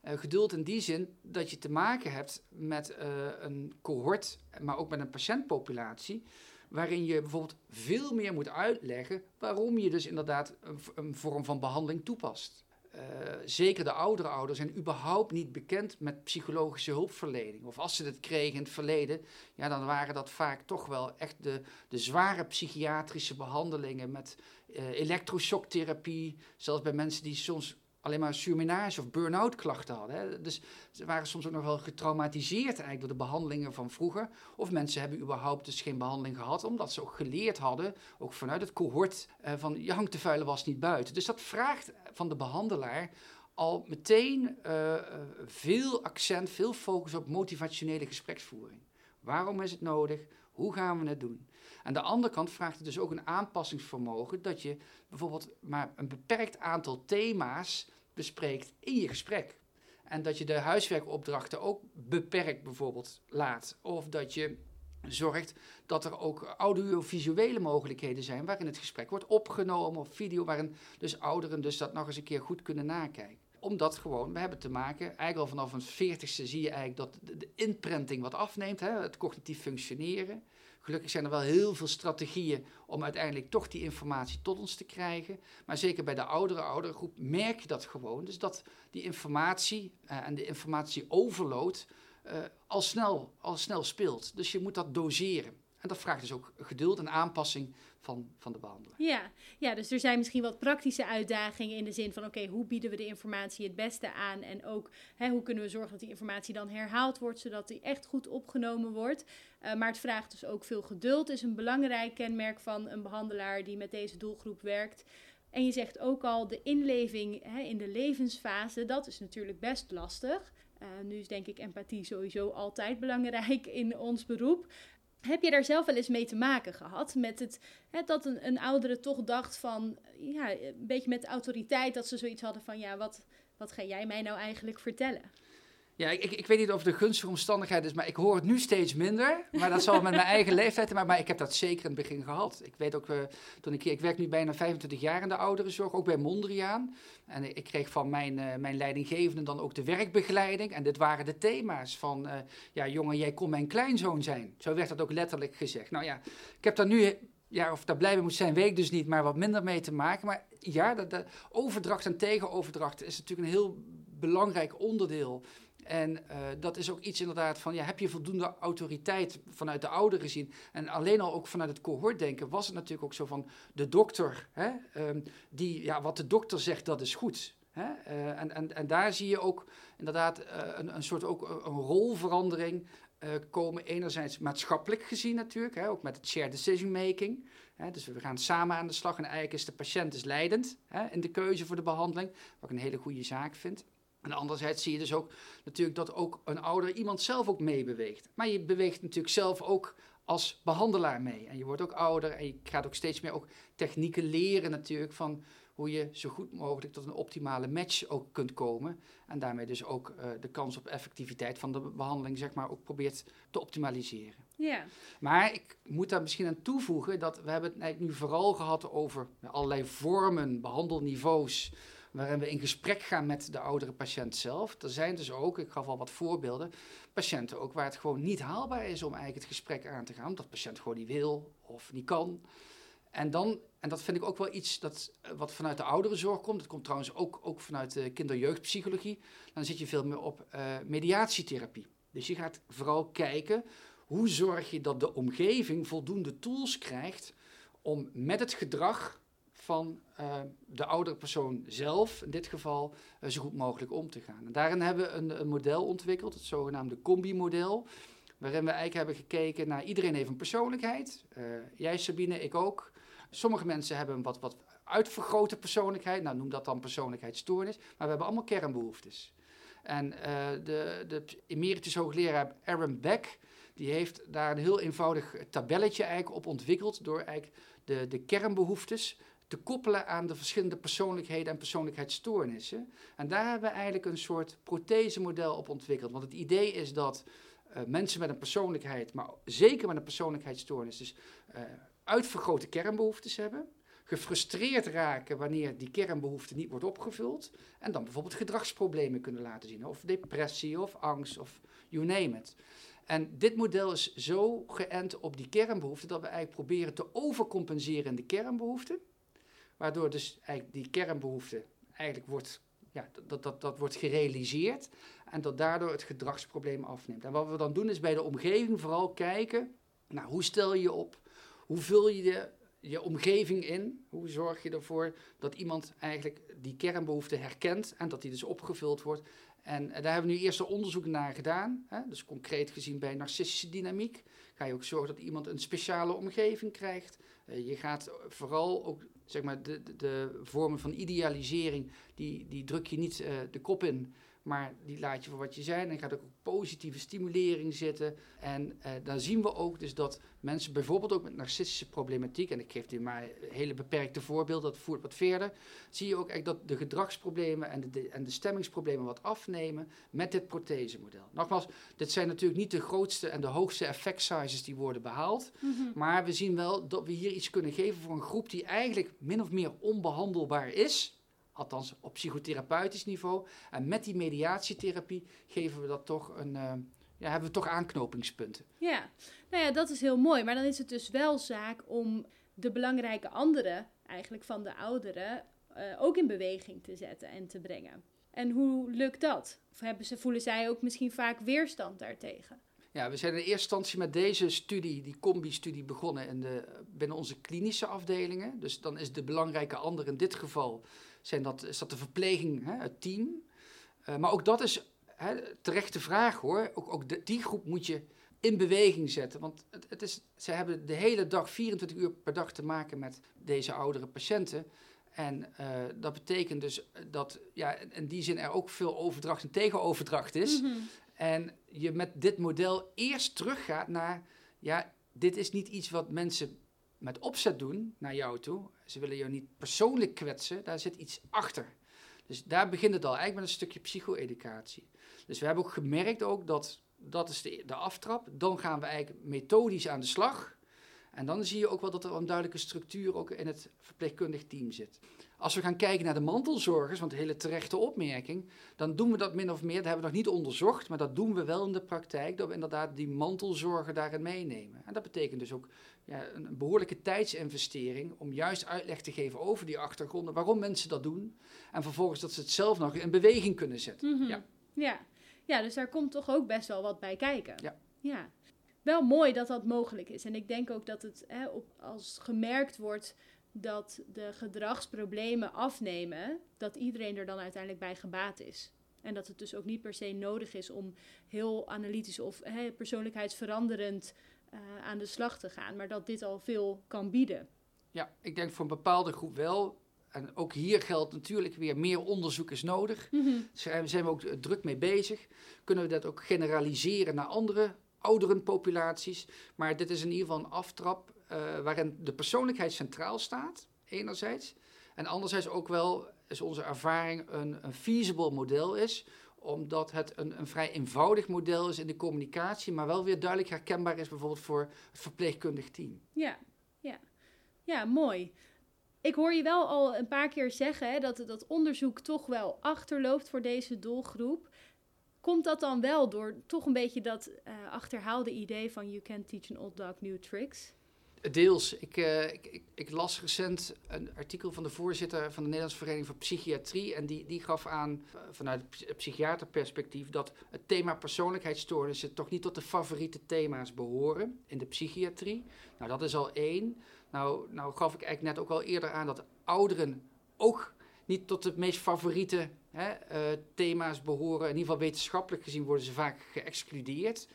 Eh, geduld in die zin dat je te maken hebt met eh, een cohort, maar ook met een patiëntpopulatie, waarin je bijvoorbeeld veel meer moet uitleggen waarom je dus inderdaad een, een vorm van behandeling toepast. Eh, zeker de oudere ouders zijn überhaupt niet bekend met psychologische hulpverlening. Of als ze het kregen in het verleden, ja, dan waren dat vaak toch wel echt de, de zware psychiatrische behandelingen met eh elektroshocktherapie. Zelfs bij mensen die soms alleen maar surmenage of burn-out klachten hadden. Hè. Dus ze waren soms ook nog wel getraumatiseerd eigenlijk door de behandelingen van vroeger. Of mensen hebben überhaupt dus geen behandeling gehad, omdat ze ook geleerd hadden, ook vanuit het cohort, eh, van je hangt de vuile was niet buiten. Dus dat vraagt van de behandelaar al meteen eh, eh, veel accent, veel focus op motivationele gespreksvoering. Waarom is het nodig? Hoe gaan we het doen? Aan de andere kant vraagt het dus ook een aanpassingsvermogen dat je bijvoorbeeld maar een beperkt aantal thema's bespreekt in je gesprek. En dat je de huiswerkopdrachten ook beperkt bijvoorbeeld laat. Of dat je zorgt dat er ook audiovisuele mogelijkheden zijn waarin het gesprek wordt opgenomen of video waarin dus ouderen dus dat nog eens een keer goed kunnen nakijken. Omdat gewoon, we hebben te maken, eigenlijk al vanaf een veertigste zie je eigenlijk dat de, de inprenting wat afneemt, hè, het cognitief functioneren. Gelukkig zijn er wel heel veel strategieën om uiteindelijk toch die informatie tot ons te krijgen. Maar zeker bij de oudere ouderengroep merk je dat gewoon. Dus dat die informatie eh, en de informatieoverload eh, al, snel, al snel speelt. Dus je moet dat doseren. En dat vraagt dus ook geduld en aanpassing van, van de behandelaar. Ja, ja, dus er zijn misschien wat praktische uitdagingen in de zin van: oké, hoe bieden we de informatie het beste aan? En ook hè, hoe kunnen we zorgen dat die informatie dan herhaald wordt, zodat die echt goed opgenomen wordt. Uh, maar het vraagt dus ook veel geduld, is een belangrijk kenmerk van een behandelaar die met deze doelgroep werkt. En je zegt ook al, de inleving hè, in de levensfase, dat is natuurlijk best lastig. Uh, nu is denk ik empathie sowieso altijd belangrijk in ons beroep. Heb je daar zelf wel eens mee te maken gehad? Met het, hè, dat een, een oudere toch dacht van, ja, een beetje met autoriteit, dat ze zoiets hadden van, ja, wat, wat ga jij mij nou eigenlijk vertellen? Ja, ik, ik weet niet of het een gunstige omstandigheid is, maar ik hoor het nu steeds minder. Maar dat zal met mijn eigen leeftijd te maken. Maar ik heb dat zeker in het begin gehad. Ik weet ook, uh, toen ik, ik werk nu bijna 25 jaar in de ouderenzorg, ook bij Mondriaan. En ik, ik kreeg van mijn, uh, mijn leidinggevende dan ook de werkbegeleiding. En dit waren de thema's van, uh, ja jongen, jij kon mijn kleinzoon zijn. Zo werd dat ook letterlijk gezegd. Nou ja, ik heb daar nu ja, of daar blij mee moet zijn, weet ik dus niet, maar wat minder mee te maken. Maar ja, de, de overdracht en tegenoverdracht is natuurlijk een heel belangrijk onderdeel en uh, dat is ook iets inderdaad van, ja, heb je voldoende autoriteit vanuit de ouderen gezien? En alleen al ook vanuit het cohortdenken was het natuurlijk ook zo van de dokter, hè, um, die, ja, wat de dokter zegt, dat is goed. Hè? Uh, en, en, en daar zie je ook inderdaad uh, een, een soort ook een rolverandering komen. Enerzijds maatschappelijk gezien natuurlijk, hè, ook met het shared decision making. Dus we gaan samen aan de slag en eigenlijk is de patiënt is leidend hè, in de keuze voor de behandeling, wat ik een hele goede zaak vind. En anderzijds zie je dus ook natuurlijk dat ook een ouder iemand zelf ook meebeweegt. Maar je beweegt natuurlijk zelf ook als behandelaar mee. En je wordt ook ouder en je gaat ook steeds meer ook technieken leren natuurlijk van hoe je zo goed mogelijk tot een optimale match ook kunt komen. En daarmee dus ook uh, de kans op effectiviteit van de behandeling zeg maar ook probeert te optimaliseren. Ja. Maar ik moet daar misschien aan toevoegen dat we hebben het eigenlijk nu vooral gehad over allerlei vormen, behandelniveaus waarin we in gesprek gaan met de oudere patiënt zelf. Er zijn dus ook, ik gaf al wat voorbeelden, patiënten ook waar het gewoon niet haalbaar is om eigenlijk het gesprek aan te gaan, omdat de patiënt gewoon niet wil of niet kan. En dan, en dat vind ik ook wel iets dat, eh, wat vanuit de ouderenzorg komt, dat komt trouwens ook, ook vanuit de kinderjeugdpsychologie, dan zit je veel meer op uh, mediatietherapie. Dus je gaat vooral kijken, hoe zorg je dat de omgeving voldoende tools krijgt om met het gedrag van uh, de oudere persoon zelf, in dit geval, uh, zo goed mogelijk om te gaan. En daarin hebben we een, een model ontwikkeld, het zogenaamde combi-model, waarin we eigenlijk hebben gekeken naar iedereen heeft een persoonlijkheid. Uh, jij Sabine, ik ook. Sommige mensen hebben een wat, wat uitvergrote persoonlijkheid, nou noem dat dan persoonlijkheidsstoornis, maar we hebben allemaal kernbehoeftes. En de, de emeritus hoogleraar Aaron Beck, die heeft daar een heel eenvoudig tabelletje eigenlijk op ontwikkeld door eigenlijk de, de kernbehoeftes te koppelen aan de verschillende persoonlijkheden en persoonlijkheidsstoornissen. En daar hebben we eigenlijk een soort prothesemodel op ontwikkeld. Want het idee is dat uh, mensen met een persoonlijkheid, maar zeker met een persoonlijkheidsstoornis, dus uh, uitvergrote kernbehoeftes hebben. Gefrustreerd raken wanneer die kernbehoefte niet wordt opgevuld. En dan bijvoorbeeld gedragsproblemen kunnen laten zien. Of depressie of angst of you name it. En dit model is zo geënt op die kernbehoeften dat we eigenlijk proberen te overcompenseren in de kernbehoeften. Waardoor dus eigenlijk die kernbehoefte eigenlijk wordt, ja, dat, dat, dat wordt gerealiseerd. En dat daardoor het gedragsprobleem afneemt. En wat we dan doen is bij de omgeving vooral kijken, nou, hoe stel je je op? Hoe vul je de, je omgeving in? Hoe zorg je ervoor dat iemand eigenlijk die kernbehoefte herkent en dat die dus opgevuld wordt? En daar hebben we nu eerst onderzoek naar gedaan. Hè? Dus concreet gezien bij narcistische dynamiek ga je ook zorgen dat iemand een speciale omgeving krijgt. Uh, je gaat vooral ook zeg maar, de, de, de, vormen van idealisering, die, die druk je niet uh, de kop in, maar die laat je voor wat je zijn. En gaat ook positieve stimulering zitten. En uh, dan zien we ook dus dat mensen bijvoorbeeld ook met narcistische problematiek, en ik geef hier maar hele beperkte voorbeelden, dat voert wat verder, zie je ook echt dat de gedragsproblemen en de, de, en de stemmingsproblemen wat afnemen met dit prothesemodel. Nogmaals, dit zijn natuurlijk niet de grootste en de hoogste effect sizes die worden behaald, mm -hmm. maar we zien wel dat we hier iets kunnen geven voor een groep die eigenlijk min of meer onbehandelbaar is. Althans op psychotherapeutisch niveau. En met die mediatietherapie geven we dat toch een, uh, ja, hebben we toch aanknopingspunten. Ja, nou ja, dat is heel mooi. Maar dan is het dus wel zaak om de belangrijke anderen, eigenlijk van de ouderen, uh, ook in beweging te zetten en te brengen. En hoe lukt dat? Of hebben ze, voelen zij ook misschien vaak weerstand daartegen? Ja, we zijn in eerste instantie met deze studie, die combi-studie, begonnen in de, binnen onze klinische afdelingen. Dus dan is de belangrijke ander in dit geval zijn dat, is dat de verpleging, hè, het team. Uh, maar ook dat is hè, terechte vraag hoor. Ook, ook de, die groep moet je in beweging zetten. Want het, het is, ze hebben de hele dag, 24 uur per dag te maken met deze oudere patiënten. En uh, dat betekent dus dat ja, in die zin er ook veel overdracht en tegenoverdracht is. Mm -hmm. En je met dit model eerst teruggaat naar, ja, dit is niet iets wat mensen met opzet doen naar jou toe. Ze willen jou niet persoonlijk kwetsen, daar zit iets achter. Dus daar begint het al, eigenlijk met een stukje psycho-educatie. Dus we hebben ook gemerkt ook dat, dat is de, de aftrap. Dan gaan we eigenlijk methodisch aan de slag. En dan zie je ook wel dat er een duidelijke structuur ook in het verpleegkundig team zit. Als we gaan kijken naar de mantelzorgers, want een hele terechte opmerking, dan doen we dat min of meer, dat hebben we nog niet onderzocht, maar dat doen we wel in de praktijk, dat we inderdaad die mantelzorger daarin meenemen. En dat betekent dus ook ja, een behoorlijke tijdsinvestering om juist uitleg te geven over die achtergronden, waarom mensen dat doen, en vervolgens dat ze het zelf nog in beweging kunnen zetten. Mhm. ja. ja. Ja, dus daar komt toch ook best wel wat bij kijken. Ja. ja. Wel mooi dat dat mogelijk is. En ik denk ook dat het hè, op, als gemerkt wordt dat de gedragsproblemen afnemen, dat iedereen er dan uiteindelijk bij gebaat is. En dat het dus ook niet per se nodig is om heel analytisch of hè, persoonlijkheidsveranderend uh, aan de slag te gaan, maar dat dit al veel kan bieden. Ja, ik denk voor een bepaalde groep wel. En ook hier geldt natuurlijk weer meer onderzoek is nodig. Mhm. Daar zijn we ook druk mee bezig. Kunnen we dat ook generaliseren naar andere ouderenpopulaties? Maar dit is in ieder geval een aftrap uh, waarin de persoonlijkheid centraal staat, enerzijds. En anderzijds ook wel, is onze ervaring, een, een feasible model is omdat het een, een, vrij eenvoudig model is in de communicatie, maar wel weer duidelijk herkenbaar is bijvoorbeeld voor het verpleegkundig team. Ja, ja. ja mooi. Ik hoor je wel al een paar keer zeggen dat dat onderzoek toch wel achterloopt voor deze doelgroep. Komt dat dan wel door toch een beetje dat uh, achterhaalde idee van you can teach an old dog new tricks? Deels. Ik, uh, ik, ik, ik, las recent een artikel van de voorzitter van de Nederlandse Vereniging voor Psychiatrie. En die, die gaf aan, uh, vanuit het psychiaterperspectief, dat het thema persoonlijkheidsstoornissen toch niet tot de favoriete thema's behoren in de psychiatrie. Nou, dat is al één. Nou, nou gaf ik eigenlijk net ook al eerder aan dat ouderen ook niet tot de meest favoriete hè, uh, thema's behoren. In ieder geval wetenschappelijk gezien worden ze vaak geëxcludeerd.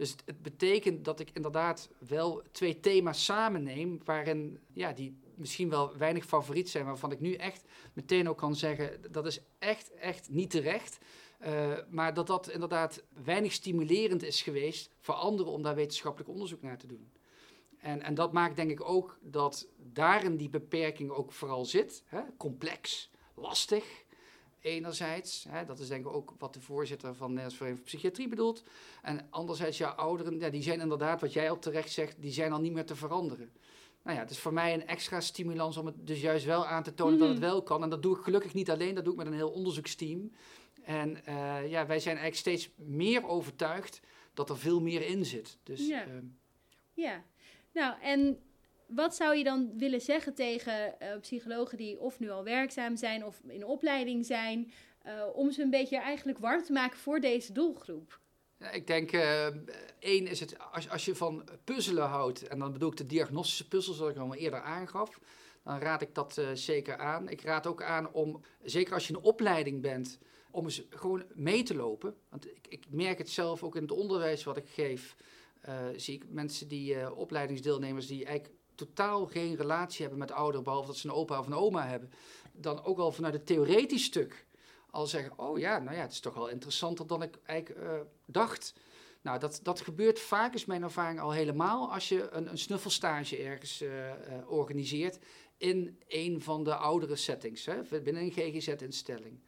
Dus het, betekent dat ik inderdaad wel twee thema's samenneem, waarin ja, die misschien wel weinig favoriet zijn, waarvan ik nu echt meteen ook kan zeggen, dat is echt, echt niet terecht. Uh, maar dat dat inderdaad weinig stimulerend is geweest voor anderen om daar wetenschappelijk onderzoek naar te doen. En, en dat maakt denk ik ook dat daarin die beperking ook vooral zit. Hè? Complex, lastig enerzijds. Hè, dat is denk ik ook wat de voorzitter van de Vereniging Psychiatrie bedoelt. En anderzijds, ja, ouderen, ja, die zijn inderdaad, wat jij al terecht zegt, die zijn al niet meer te veranderen. Nou ja, het is voor mij een extra stimulans om het dus juist wel aan te tonen dat het wel kan. En dat doe ik gelukkig niet alleen, dat doe ik met een heel onderzoeksteam. En uh, ja, wij zijn eigenlijk steeds meer overtuigd dat er veel meer in zit. Dus, ja. Uh, ja, nou en wat zou je dan willen zeggen tegen uh, psychologen die of nu al werkzaam zijn of in opleiding zijn, uh, om ze een beetje eigenlijk warm te maken voor deze doelgroep? Ik denk, uh, één is het, als, als je van puzzelen houdt, en dan bedoel ik de diagnostische puzzels, zoals ik al eerder aangaf, dan raad ik dat zeker aan. Ik raad ook aan om, zeker als je in een opleiding bent, om eens gewoon mee te lopen. Want ik, ik merk het zelf ook in het onderwijs wat ik geef, zie ik mensen die, opleidingsdeelnemers, die eigenlijk totaal geen relatie hebben met ouderen, behalve dat ze een opa of een oma hebben, dan ook al vanuit het theoretisch stuk al zeggen, oh ja, nou ja, het is toch wel interessanter dan ik eigenlijk uh, dacht. Nou, dat, dat gebeurt vaak, is mijn ervaring al helemaal, als je een, een snuffelstage ergens uh, uh, organiseert in een van de oudere settings, hè, binnen een GGZ-instelling.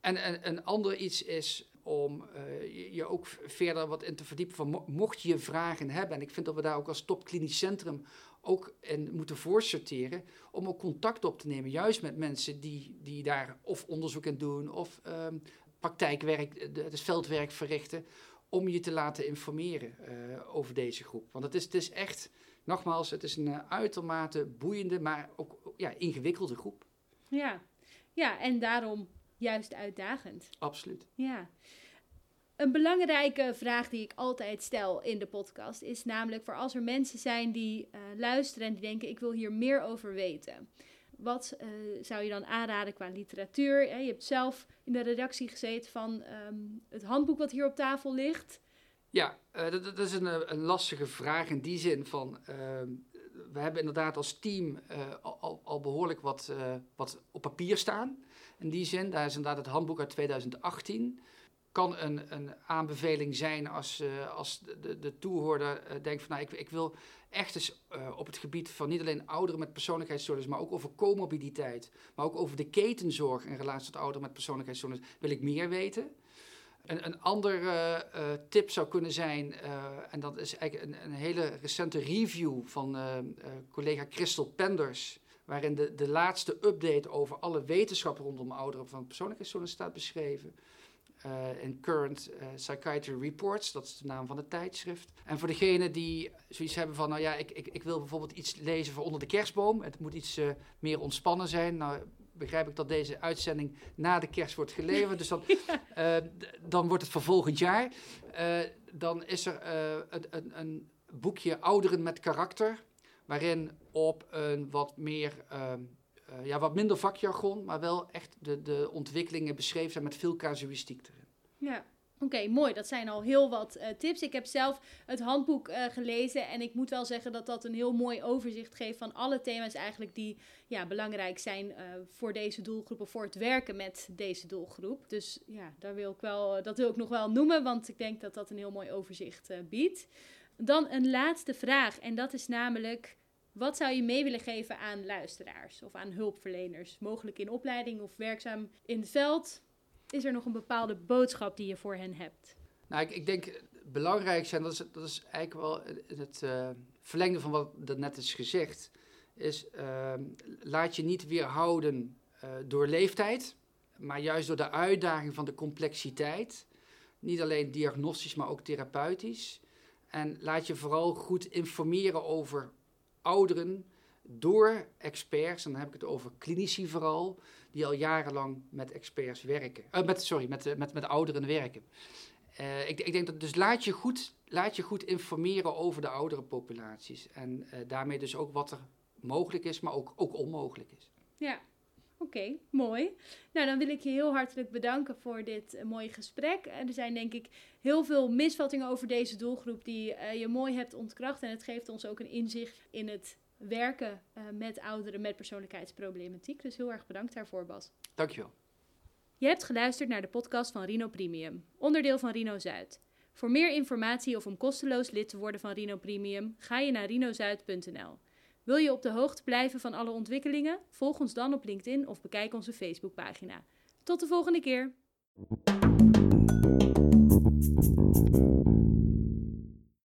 En, en een ander iets is om uh, je ook verder wat in te verdiepen van mocht je vragen hebben, en ik vind dat we daar ook als topklinisch centrum ook in moeten voorsorteren, om ook contact op te nemen, juist met mensen die, die daar of onderzoek in doen of um, praktijkwerk, het is veldwerk verrichten, om je te laten informeren uh, over deze groep. Want het is, het is echt, nogmaals, het is een uitermate boeiende, maar ook ja, ingewikkelde groep. Ja. ja, en daarom juist uitdagend. Absoluut. Ja. Een belangrijke vraag die ik altijd stel in de podcast is namelijk voor als er mensen zijn die uh, luisteren en die denken ik wil hier meer over weten. Wat uh, zou je dan aanraden qua literatuur? Ja, je hebt zelf in de redactie gezeten van um, het handboek wat hier op tafel ligt. Ja, uh, dat, dat, is een, een, lastige vraag in die zin van we hebben inderdaad als team al, al, behoorlijk wat, wat op papier staan. In die zin, daar is inderdaad het handboek uit 2018 kan een, een aanbeveling zijn als, als de, de, de toehoorder denkt van nou, ik, ik wil echt eens op het gebied van niet alleen ouderen met persoonlijkheidsstoornis, maar ook over comorbiditeit, maar ook over de ketenzorg in relatie tot ouderen met persoonlijkheidsstoornis, wil ik meer weten. Een, een andere tip zou kunnen zijn, en dat is eigenlijk een, een hele recente review van collega Christel Penders, waarin de, de laatste update over alle wetenschap rondom ouderen van persoonlijkheidsstoornis staat beschreven. in Current Psychiatry Reports, dat is de naam van het tijdschrift. En voor degenen die zoiets hebben van, nou ja, ik, ik, ik wil bijvoorbeeld iets lezen voor onder de kerstboom, het moet iets meer ontspannen zijn. Nou, begrijp ik dat deze uitzending na de kerst wordt geleverd. Dus dan, dan wordt het voor volgend jaar. Dan is er een, een, boekje Ouderen met karakter. Waarin op een wat meer. Ehm, ja, wat minder vakjargon, maar wel echt de, de ontwikkelingen beschreven zijn met veel casuïstiek erin. Ja. Oké, mooi. Dat zijn al heel wat uh, tips. Ik heb zelf het handboek uh, gelezen en ik moet wel zeggen dat dat een heel mooi overzicht geeft van alle thema's eigenlijk die ja, belangrijk zijn voor deze doelgroep of voor het werken met deze doelgroep. Dus ja, daar wil ik wel, dat wil ik nog wel noemen, want ik denk dat dat een heel mooi overzicht biedt. Dan een laatste vraag en dat is namelijk, wat zou je mee willen geven aan luisteraars of aan hulpverleners? Mogelijk in opleiding of werkzaam in het veld? Is er nog een bepaalde boodschap die je voor hen hebt? Nou, ik, ik denk belangrijk zijn, dat is, dat is eigenlijk wel het uh, verlengde van wat er net is gezegd, is uh, laat je niet weerhouden uh, door leeftijd, maar juist door de uitdaging van de complexiteit. Niet alleen diagnostisch, maar ook therapeutisch. En laat je vooral goed informeren over ouderen door experts, en dan heb ik het over klinici vooral, die al jarenlang met experts werken. Uh, met, sorry, met, met, met ouderen werken. Uh, ik, ik, denk dat dus laat je, goed, laat je goed informeren over de oudere populaties. En daarmee dus ook wat er mogelijk is, maar ook, ook onmogelijk is. Ja, Oké, okay, mooi. Nou, dan wil ik je heel hartelijk bedanken voor dit uh, mooie gesprek. er zijn denk ik heel veel misvattingen over deze doelgroep die uh, je mooi hebt ontkracht. En het geeft ons ook een inzicht in het werken uh, met ouderen met persoonlijkheidsproblematiek. Dus heel erg bedankt daarvoor, Bas. Dankjewel. Je hebt geluisterd naar de podcast van Rino Premium, onderdeel van Rino Zuid. Voor meer informatie of om kosteloos lid te worden van Rino Premium, ga je naar rinozuid.nl. Wil je op de hoogte blijven van alle ontwikkelingen? Volg ons dan op LinkedIn of bekijk onze Facebookpagina. Tot de volgende keer!